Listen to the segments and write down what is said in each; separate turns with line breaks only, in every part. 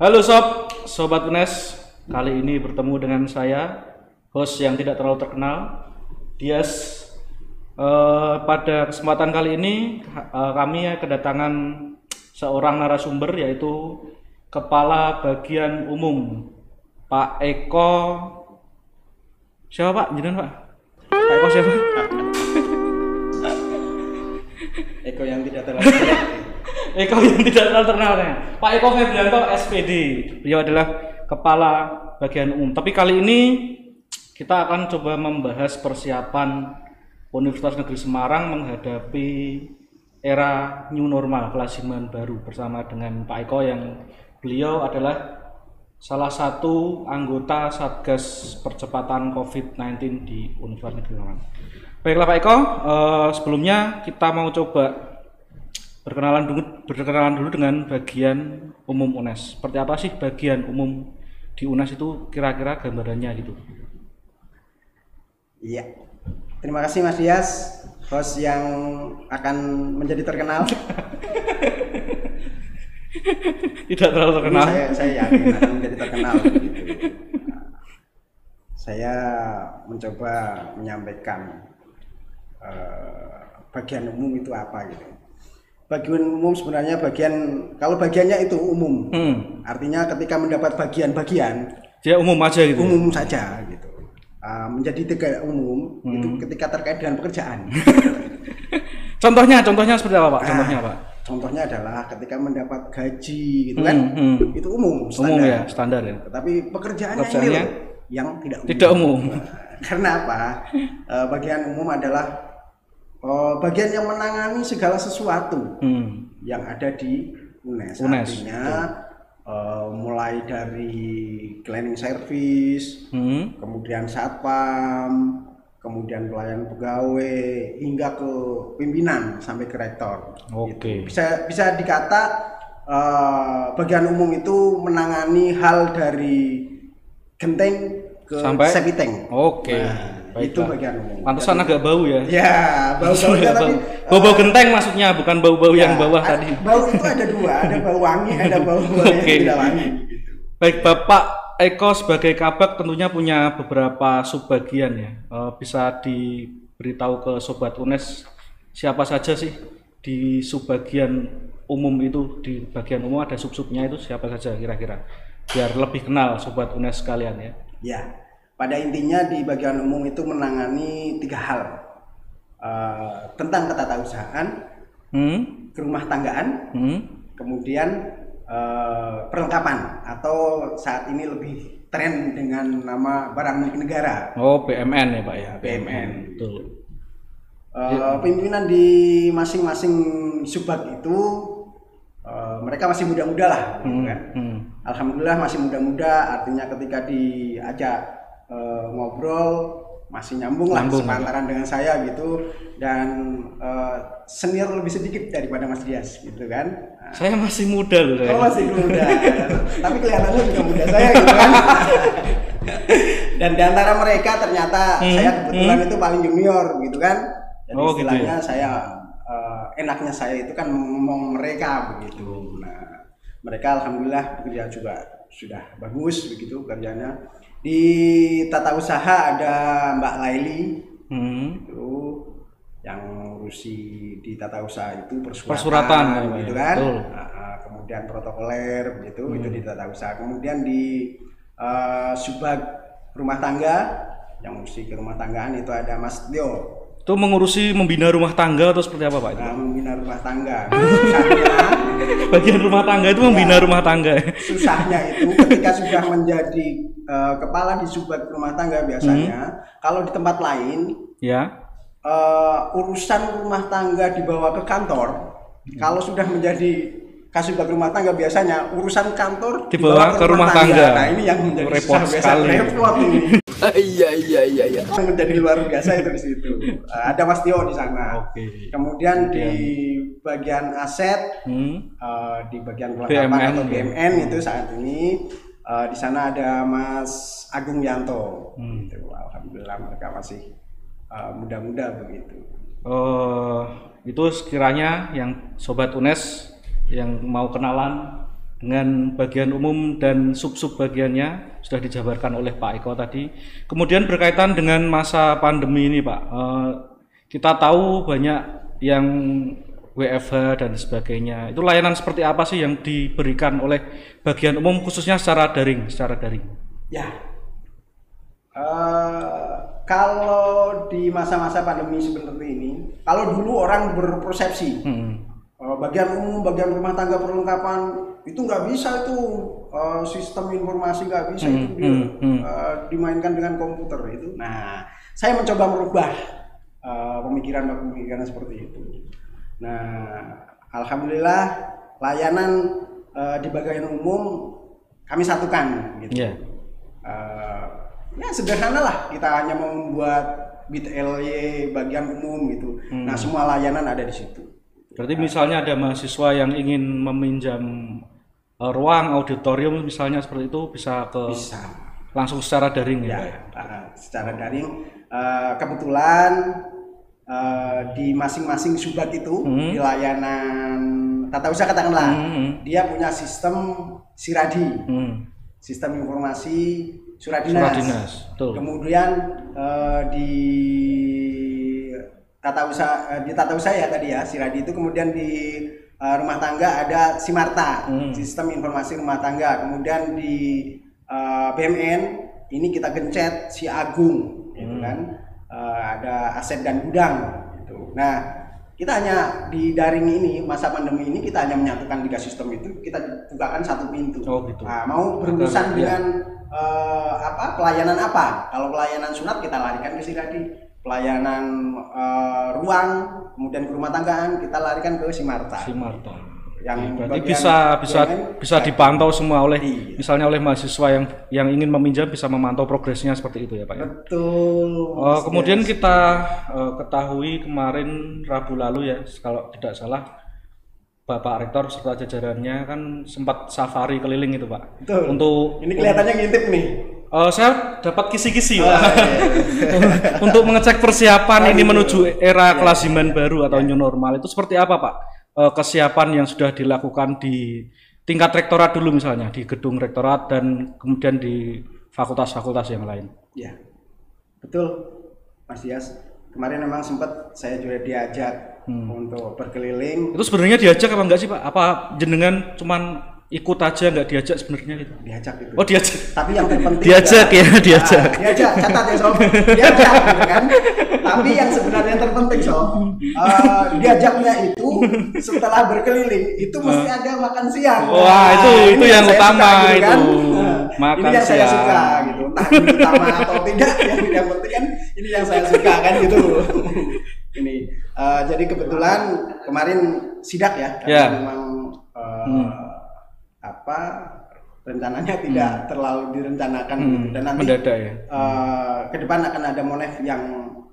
Halo sob, sobat UNES. Kali ini bertemu dengan saya, host yang tidak terlalu terkenal, Dias. Eh, pada kesempatan kali ini eh, kami kedatangan seorang narasumber yaitu Kepala Bagian Umum Pak Eko. Siapa Pak? Jenengan Pak? Pak Eko siapa?
Eko yang tidak terlalu
Eko yang tidak terlalu terkenal ya. Pak Eko Febrianto SPD. Beliau adalah kepala bagian umum. Tapi kali ini kita akan coba membahas persiapan Universitas Negeri Semarang menghadapi era new normal kelasiman baru bersama dengan Pak Eko yang beliau adalah salah satu anggota Satgas Percepatan COVID-19 di Universitas Negeri Semarang. Baiklah Pak Eko, eh, sebelumnya kita mau coba berkenalan dulu berkenalan dulu dengan bagian umum UNES. Seperti apa sih bagian umum di UNES itu kira-kira gambarannya gitu?
Iya. Terima kasih Mas Dias, host yang akan menjadi terkenal.
Tidak terlalu
Ini
terkenal.
saya, saya yakin akan menjadi terkenal. gitu. Saya mencoba menyampaikan eh, bagian umum itu apa gitu. Bagian umum sebenarnya bagian kalau bagiannya itu umum.
Hmm,
Artinya ketika mendapat bagian-bagian
dia umum aja gitu.
umum saja gitu. Uh, menjadi tiga umum itu ketika terkait dengan pekerjaan.
Contohnya, contohnya seperti apa Pak? Contohnya Pak?
Contohnya adalah ketika mendapat gaji gitu kan,
Hmm, hmm.
itu umum,
Umum
standar.
ya, standar ya.
Tetapi pekerjaannya,
Pekerjaannya
ini loh yang tidak umum.
Tidak umum.
Karena apa? Uh, bagian umum adalah uh, bagian yang menangani segala sesuatu
Hmm.
yang ada di UNES.
UNES,
Artinya uh, mulai dari cleaning service,
Hmm.
kemudian satpam, kemudian pelayan pegawai hingga ke pimpinan sampai ke rektor.
Oke.
Bisa bisa dikata eh, bagian umum itu menangani hal dari genteng ke
Sampai?
septic tank.
Oke.
Nah,
Baiklah.
itu bagian umum.
Pantesan agak bau ya.
Ya, bau-baunya tapi
Bau-bau genteng maksudnya, bukan bau-bau yang
ya,
bawah
a-
tadi.
Bau itu ada dua, ada bau wangi, ada bau bau yang
Oke.
tidak wangi. gitu.
Baik Bapak Eko sebagai kabak tentunya punya beberapa subbagian ya. Eh, bisa diberitahu ke sobat UNES siapa saja sih di subbagian umum itu di bagian umum ada sub-subnya itu siapa saja kira-kira biar lebih kenal sobat UNES sekalian ya.
Ya, pada intinya di bagian umum itu menangani tiga hal Eh, tentang ketatausahaan,
Hmm?
kerumah tanggaan,
Hmm?
kemudian eh, perlengkapan atau saat ini lebih tren dengan nama barang milik negara.
Oh BMN ya Pak ya.
BMN.
Betul.
Eh, pimpinan di masing-masing subbag itu eh, mereka masih muda-muda lah, gitu kan.
Hmm.
Alhamdulillah masih muda-muda, artinya ketika diajak eh, ngobrol masih nyambung lah sepantaran dengan saya gitu dan eh, senior lebih sedikit daripada Mas Dias gitu kan. Nah,
Saya masih muda loh saya.
Oh masih muda, tapi kelihatannya juga muda saya gitu kan. Dan di antara mereka ternyata
Hmm,
saya kebetulan itu paling junior gitu kan. Jadi
Oh, gitu
istilahnya saya eh, enaknya saya itu kan ngomong mereka begitu. Nah, mereka alhamdulillah bekerja juga sudah bagus begitu kerjanya. Di tata usaha ada Mbak Laili
Hmm.
itu yang ngurusi di tata usaha itu persuratan,
Persuratan, ya,
gitu
ya.
kan
Betul.
Nah, ah, kemudian protokoler begitu itu
Hmm.
di tata usaha kemudian di eh, subag rumah tangga yang ngurusi ke rumah tanggaan itu ada Mas Tio
Itu mengurusi membina rumah tangga atau seperti apa Pak?
nah, membina rumah tangga susahnya
Bagian rumah tangga itu membina
Ya.
rumah tangga.
susahnya itu ketika sudah menjadi eh, kepala di subag rumah tangga biasanya
Hmm.
kalau di tempat lain
Ya.
eh, urusan rumah tangga dibawa ke kantor, kalau sudah menjadi kasubag rumah tangga biasanya urusan kantor
Dibawa ke rumah tangga.
Nah ini yang menjadi
Repot
susah biasa
sekali.
repot ini.
Iya iya iya iya.
Yang menjadi luar biasa itu di situ. Eh, ada Mas Tio di sana.
Oke.
Kemudian di bagian aset,
Hmm.
eh, di bagian perlengkapan
BMN,
atau
ya.
BMN itu saat ini eh, di sana ada Mas Agung Yanto.
Hmm.
Gitu. Alhamdulillah mereka masih eh, muda-muda begitu.
Eh, itu sekiranya yang sobat UNES yang mau kenalan dengan bagian umum dan sub-sub bagiannya sudah dijabarkan oleh Pak Eko tadi. Kemudian berkaitan dengan masa pandemi ini Pak, eh, kita tahu banyak yang WFH dan sebagainya. Itu layanan seperti apa sih yang diberikan oleh bagian umum khususnya secara daring, secara daring?
Ya. Eh, kalau di masa-masa pandemi seperti ini, kalau dulu orang berpersepsi
Hmm.
Eh, bagian umum, bagian rumah tangga perlengkapan itu nggak bisa itu eh, sistem informasi nggak bisa
Hmm,
itu di-
hmm, hmm.
eh, dimainkan dengan komputer itu. Nah, saya mencoba merubah eh, pemikiran-pemikiran seperti itu. Nah, alhamdulillah layanan eh, di bagian umum kami satukan gitu.
Ya.
Eh, ya sederhana lah kita hanya membuat bit LY bagian umum gitu.
Hmm.
Nah, semua layanan ada di situ.
Berarti misalnya ada mahasiswa yang ingin meminjam eh, ruang auditorium misalnya seperti itu bisa ke
Bisa.
langsung secara daring ya.
Ya,
ya?
uh, secara daring uh, kebetulan uh, di masing-masing subat itu
Hmm.
di layanan tata usaha katakanlah
Hmm.
dia punya sistem siradi,
Hmm.
sistem informasi surat dinas.
Surat dinas, betul.
Kemudian uh, di tata usaha uh, di tata usaha ya tadi ya siradi itu kemudian di uh, rumah tangga ada simarta,
Hmm.
sistem informasi rumah tangga. Kemudian di uh, BMN ini kita gencet si Agung, gitu
Hmm.
kan? Uh, ada aset dan gudang. Gitu. Nah, kita hanya di daring ini masa pandemi ini kita hanya menyatukan tiga sistem itu kita bukakan satu pintu.
Oh, gitu.
Nah, mau berurusan
Agar-
dengan eh, apa pelayanan apa? Kalau pelayanan sunat kita larikan ke Siradi. Pelayanan eh, ruang, kemudian ke rumah tanggaan kita larikan ke Simarta.
Si Marta.
Yang
Oke, berarti bisa bisa
BMN,
bisa dipantau semua oleh
Iya.
misalnya oleh mahasiswa yang yang ingin meminjam bisa memantau progresnya seperti itu ya Pak ya.
Betul. Mas
kemudian kita eh, ketahui kemarin Rabu lalu ya kalau tidak salah Bapak Rektor serta jajarannya kan sempat safari keliling itu Pak.
Betul.
Untuk
ini kelihatannya ngintip nih.
Eh, saya dapat kisi-kisi
Oh, iya,
untuk mengecek persiapan
Oh,
ini menuju era kelaziman baru atau new normal itu seperti apa Pak? Eh, kesiapan yang sudah dilakukan di tingkat rektorat dulu misalnya di gedung rektorat dan kemudian di fakultas-fakultas yang lain.
Ya, betul, Mas Dias. Kemarin memang sempat saya juga diajak
Hmm.
untuk berkeliling,
Itu sebenarnya diajak apa enggak sih Pak? Apa jenengan cuman ikut aja nggak diajak sebenarnya gitu?
diajak gitu.
Oh diajak.
Tapi yang terpenting
Diajak ya, diajak.
Nah, diajak, catat ya sob. Diajak, gitu kan. Tapi yang sebenarnya yang terpenting sob, eh, diajaknya itu setelah berkeliling itu mesti ada makan siang.
Wah,
Nah,
itu- itu yang
saya
utama
suka, gitu kan.
itu.
Nah,
Makan
ini yang saya
siang.
suka gitu. Entah ini utama atau tidak, yang, yang penting kan ini yang saya suka kan gitu. ini eh, jadi kebetulan kemarin sidak ya, karena
Ya.
memang eh,
Hmm.
Apa rencananya tidak terlalu direncanakan
Hmm,
gitu. dan nanti
mendadak ya.
eh, ke depan akan ada monev yang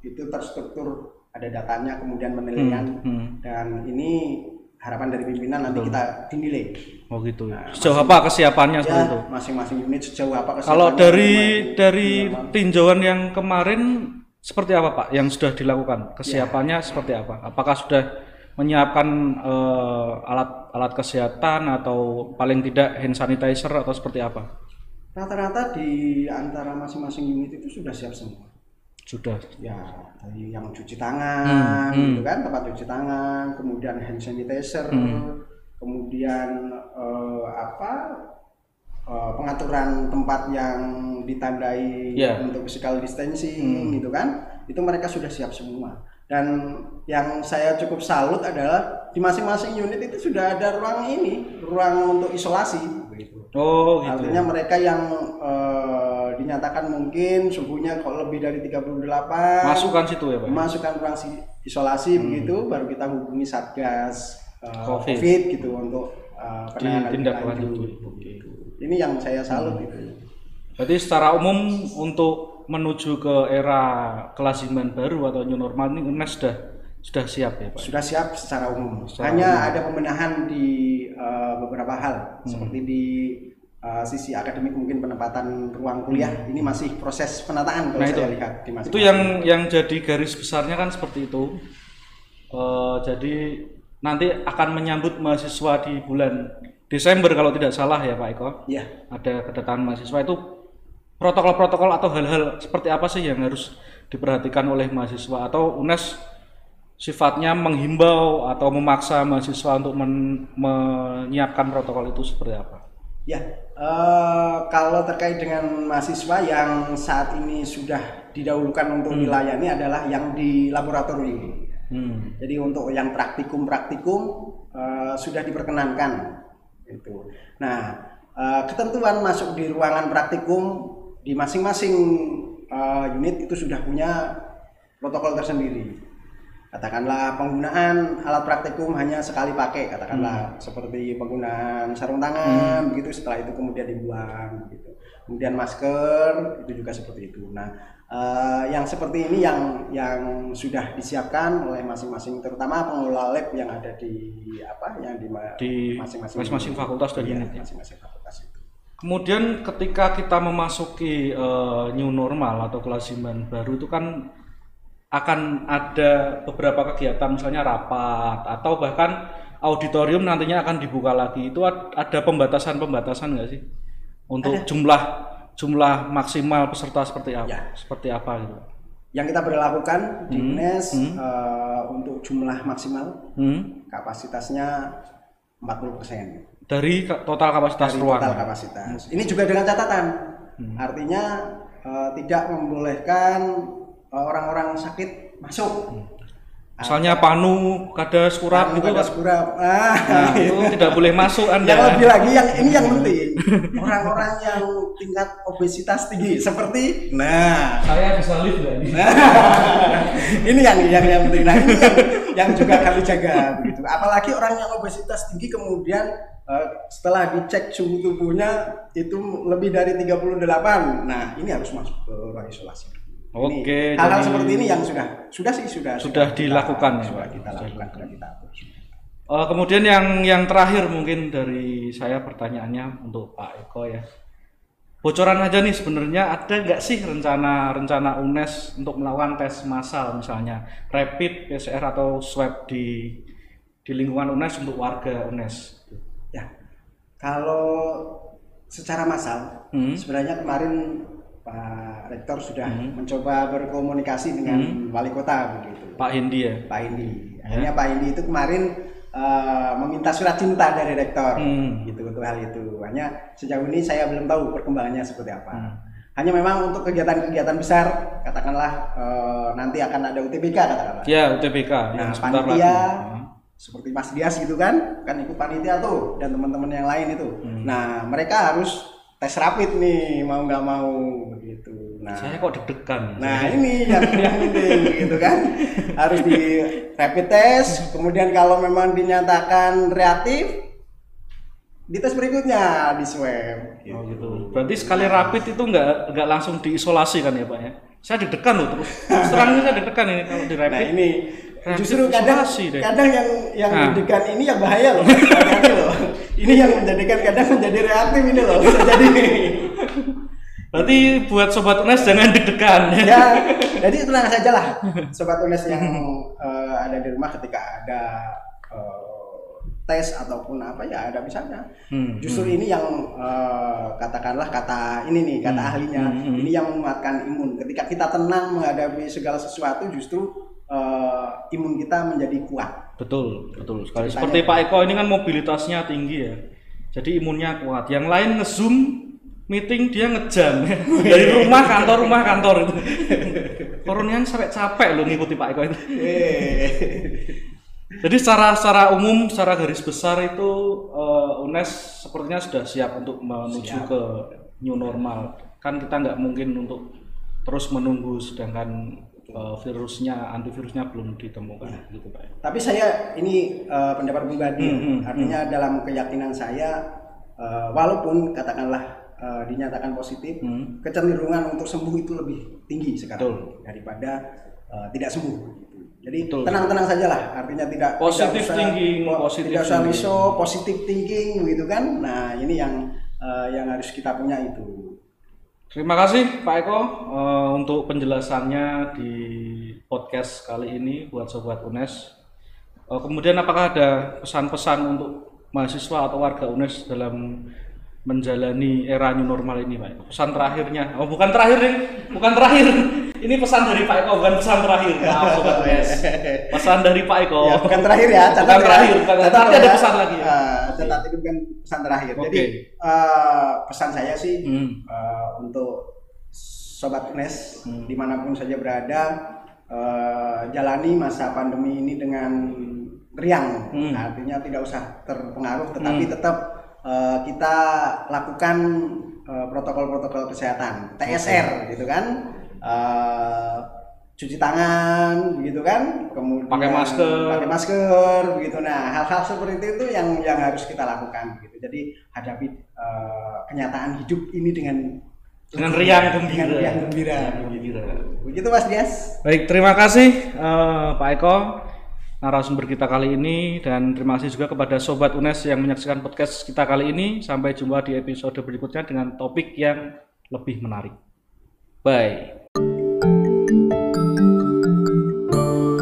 itu terstruktur ada datanya kemudian penilaian
Hmm, hmm.
dan ini harapan dari pimpinan nanti kita dinilai
Oh gitu.
Nah,
Sejauh apa kesiapannya seperti itu?
ya masing-masing unit sejauh apa
Kalau
kesiapannya
dari
untuk
dari tinjauan yang kemarin seperti apa Pak yang sudah dilakukan? Kesiapannya
Ya.
seperti apa? Apakah sudah menyiapkan eh, alat alat kesehatan atau paling tidak hand sanitizer atau seperti apa?
rata-rata di antara masing-masing unit itu sudah siap semua
Sudah.
ya dari yang cuci tangan
Hmm, hmm.
gitu kan tempat cuci tangan kemudian hand sanitizer
Hmm.
kemudian eh, apa eh, pengaturan tempat yang ditandai
Ya.
untuk physical distancing
Hmm.
gitu kan itu mereka sudah siap semua dan yang saya cukup salut adalah di masing-masing unit itu sudah ada ruang ini ruang untuk isolasi begitu
Oh gitu.
Artinya mereka yang eh, dinyatakan mungkin suhunya kalau lebih dari 38
Masukkan situ ya Pak.
masukkan ruang si- isolasi begitu baru kita hubungi satgas eh,
Covid.
COVID. gitu untuk eh, penanganan lanjut, gitu. Ini yang saya salut itu.
Berarti secara umum untuk menuju ke era kelaziman baru atau new normal ini UNES sudah sudah siap ya Pak.
Sudah siap secara umum.
Secara
Hanya
umum.
ada pembenahan di eh, beberapa hal seperti di eh, sisi akademik mungkin penempatan ruang kuliah ini masih proses penataan kalau
Nah,
saya
itu.
lihat di
Itu yang yang jadi garis besarnya kan seperti itu. Eh, jadi nanti akan menyambut mahasiswa di bulan Desember kalau tidak salah ya Pak Eko.
ya
Ada kedatangan mahasiswa itu protokol-protokol atau hal-hal seperti apa sih yang harus diperhatikan oleh mahasiswa atau UNES sifatnya menghimbau atau memaksa mahasiswa untuk men- menyiapkan protokol itu seperti apa?
Ya, eh, kalau terkait dengan mahasiswa yang saat ini sudah didahulukan untuk dilayani adalah yang di laboratorium.
Hmm.
Jadi untuk yang praktikum-praktikum eh, sudah diperkenankan. Itu. Nah, eh, ketentuan masuk di ruangan praktikum di masing-masing eh, unit itu sudah punya protokol tersendiri. Katakanlah penggunaan alat praktikum hanya sekali pakai, katakanlah seperti penggunaan sarung tangan, begitu. Setelah itu kemudian dibuang, begitu. Kemudian masker itu juga seperti itu. Nah, eh, yang seperti ini yang yang sudah disiapkan oleh masing-masing, terutama pengelola lab yang ada di apa, yang di,
Di masing-masing fakultas dan
Iya,
unit ya.
masing-masing fakultas.
Kemudian ketika kita memasuki eh, new normal atau kelaziman baru itu kan akan ada beberapa kegiatan misalnya rapat atau bahkan auditorium nantinya akan dibuka lagi. Itu ad- ada pembatasan-pembatasan nggak sih untuk jumlah jumlah maksimal peserta seperti apa?
Ya.
Seperti apa gitu?
Yang kita berlakukan di
Hmm,
UNES eh, untuk jumlah maksimal
Hmm?
kapasitasnya 40%
Dari ka- total kapasitas
dari
ruang.
total kapasitas. Ini juga dengan catatan,
Hmm.
artinya eh, tidak membolehkan eh, orang-orang sakit masuk.
Misalnya panu, kadas, kurap gitu
ada
kan.
sekurap. Ah,
Nah, itu tidak boleh masuk Anda.
yang lebih lagi yang ini yang penting. Orang-orang yang tingkat obesitas tinggi seperti? Nah.
Saya bisa lift nggak ini?
ini yang yang yang penting. Nah ini yang, yang juga kami jaga begitu. Apalagi orang yang obesitas tinggi kemudian eh, setelah dicek suhu tubuhnya itu lebih dari 38 nah ini harus masuk ke ruang isolasi
Oke,
hal-hal
jadi-
seperti ini yang sudah sudah sih sudah
Sudah dilakukan ya,
sudah
Pak?
kita
Sudah
lakukan sudah kita atur
Eh, kemudian yang yang terakhir mungkin dari saya pertanyaannya untuk Pak Eko ya. Bocoran aja nih sebenarnya ada nggak sih rencana rencana UNES untuk melakukan tes massal misalnya rapid PCR atau swab di di lingkungan UNES untuk warga UNES.
Ya, kalau secara massal,
Hmm.
sebenarnya kemarin Pak Rektor sudah
Hmm.
mencoba berkomunikasi dengan wali kota begitu,
Pak Hindi ya.
Pak Indi. Akhirnya Pak Indi itu kemarin eh, meminta surat cinta dari Rektor,
Hmm.
gitu untuk hal itu. Hanya sejauh ini saya belum tahu perkembangannya seperti apa.
Hmm.
Hanya memang untuk kegiatan-kegiatan besar, katakanlah eh, nanti akan ada UTBK katakanlah.
Ya UTBK
Nah,
yang sebentar lagi.
panitia
Hmm.
seperti Mas Dias gitu kan, kan ikut panitia tuh dan teman-teman yang lain itu.
Hmm.
Nah, mereka harus tes rapid nih, mau nggak mau. Nah,
Saya kok deg-degan.
nah ini yang yang penting gitu kan, harus di rapid test. Kemudian kalau memang dinyatakan reaktif, di tes berikutnya di swab.
Oh gitu. Berarti sekali rapid itu nggak nggak langsung diisolasi kan ya Pak ya? Saya deg-degan loh terus. Terus terang ini saya deg-degan ini kalau di
Nah
rapid.
ini
Rapid
justru kadang
deh.
kadang yang yang
Nah.
deg-degan ini yang bahaya loh. Loh. Ini yang menjadikan kadang menjadi reaktif ini loh. Bisa jadi
Berarti buat sobat UNES jangan deg-degan
ya. Jadi tenang saja lah sobat UNES yang eh, ada di rumah ketika ada eh, tes ataupun apa ya ada misalnya.
Hmm,
Justru ini yang eh, katakanlah kata ini nih kata ahlinya
hmm, hmm.
ini yang menguatkan imun. Ketika kita tenang menghadapi segala sesuatu justru eh, imun kita menjadi kuat.
Betul, betul sekali.
Ceritanya
Seperti. Pak Eko ini kan mobilitasnya tinggi ya. Jadi imunnya kuat. Yang lain nge-zoom meeting dia ngejam dari rumah kantor rumah kantor itu. Koronian sampai capek loh ngikuti Pak Eko itu.
Eh.
Jadi secara secara umum, secara garis besar itu eh, UNES sepertinya sudah siap untuk menuju
Siap.
ke new normal. Kan kita nggak mungkin untuk terus menunggu sedangkan eh, virusnya, antivirusnya belum ditemukan, gitu Pak.
Tapi saya ini eh, pendapat pribadi,
Hmm, hmm,
artinya dalam keyakinan saya, eh, walaupun katakanlah eh, dinyatakan positif,
Hmm.
kecenderungan untuk sembuh itu lebih tinggi sekarang
Betul.
daripada eh, tidak sembuh. Jadi tenang-tenang saja lah, artinya tidak
Positive
tidak usah,
thinking,
po-
positive
tidak usah risau, positive thinking gitu kan. Nah ini yang eh, yang harus kita punya itu.
Terima kasih Pak Eko eh, untuk penjelasannya di podcast kali ini buat sobat UNES. Oh, kemudian apakah ada pesan-pesan untuk mahasiswa atau warga UNES dalam menjalani era new normal ini, Pak? Pesan terakhirnya? Oh, bukan terakhir nih, bukan terakhir. Ini pesan dari Pak Eko, bukan pesan terakhir. Maaf, Sobat UNES. Pesan dari Pak Eko.
Ya, bukan terakhir ya, catat
bukan
ya.
terakhir, bukan
Catat
Nanti ada
ya.
pesan lagi. Ya.
Ah, catat itu bukan pesan terakhir.
Oke.
Jadi eh, pesan saya sih
Hmm.
eh, untuk sobat UNES
Hmm.
di mana pun saja berada eh, jalani masa pandemi ini dengan riang.
Hmm.
Artinya tidak usah terpengaruh, tetapi tetap eh, kita lakukan eh, protokol-protokol kesehatan, TSR gitu kan. Eh, cuci tangan begitu kan kemudian
Pakai masker.
pakai masker begitu nah hal-hal seperti itu yang yang harus kita lakukan begitu jadi hadapi eh, kenyataan hidup ini dengan
Dengan riang gembira.
dengan riang gembira
Riang gembira.
begitu mas Dias
Baik, terima kasih eh, Pak Eko narasumber kita kali ini dan terima kasih juga kepada sobat UNES yang menyaksikan podcast kita kali ini. Sampai jumpa di episode berikutnya dengan topik yang lebih menarik. Bye.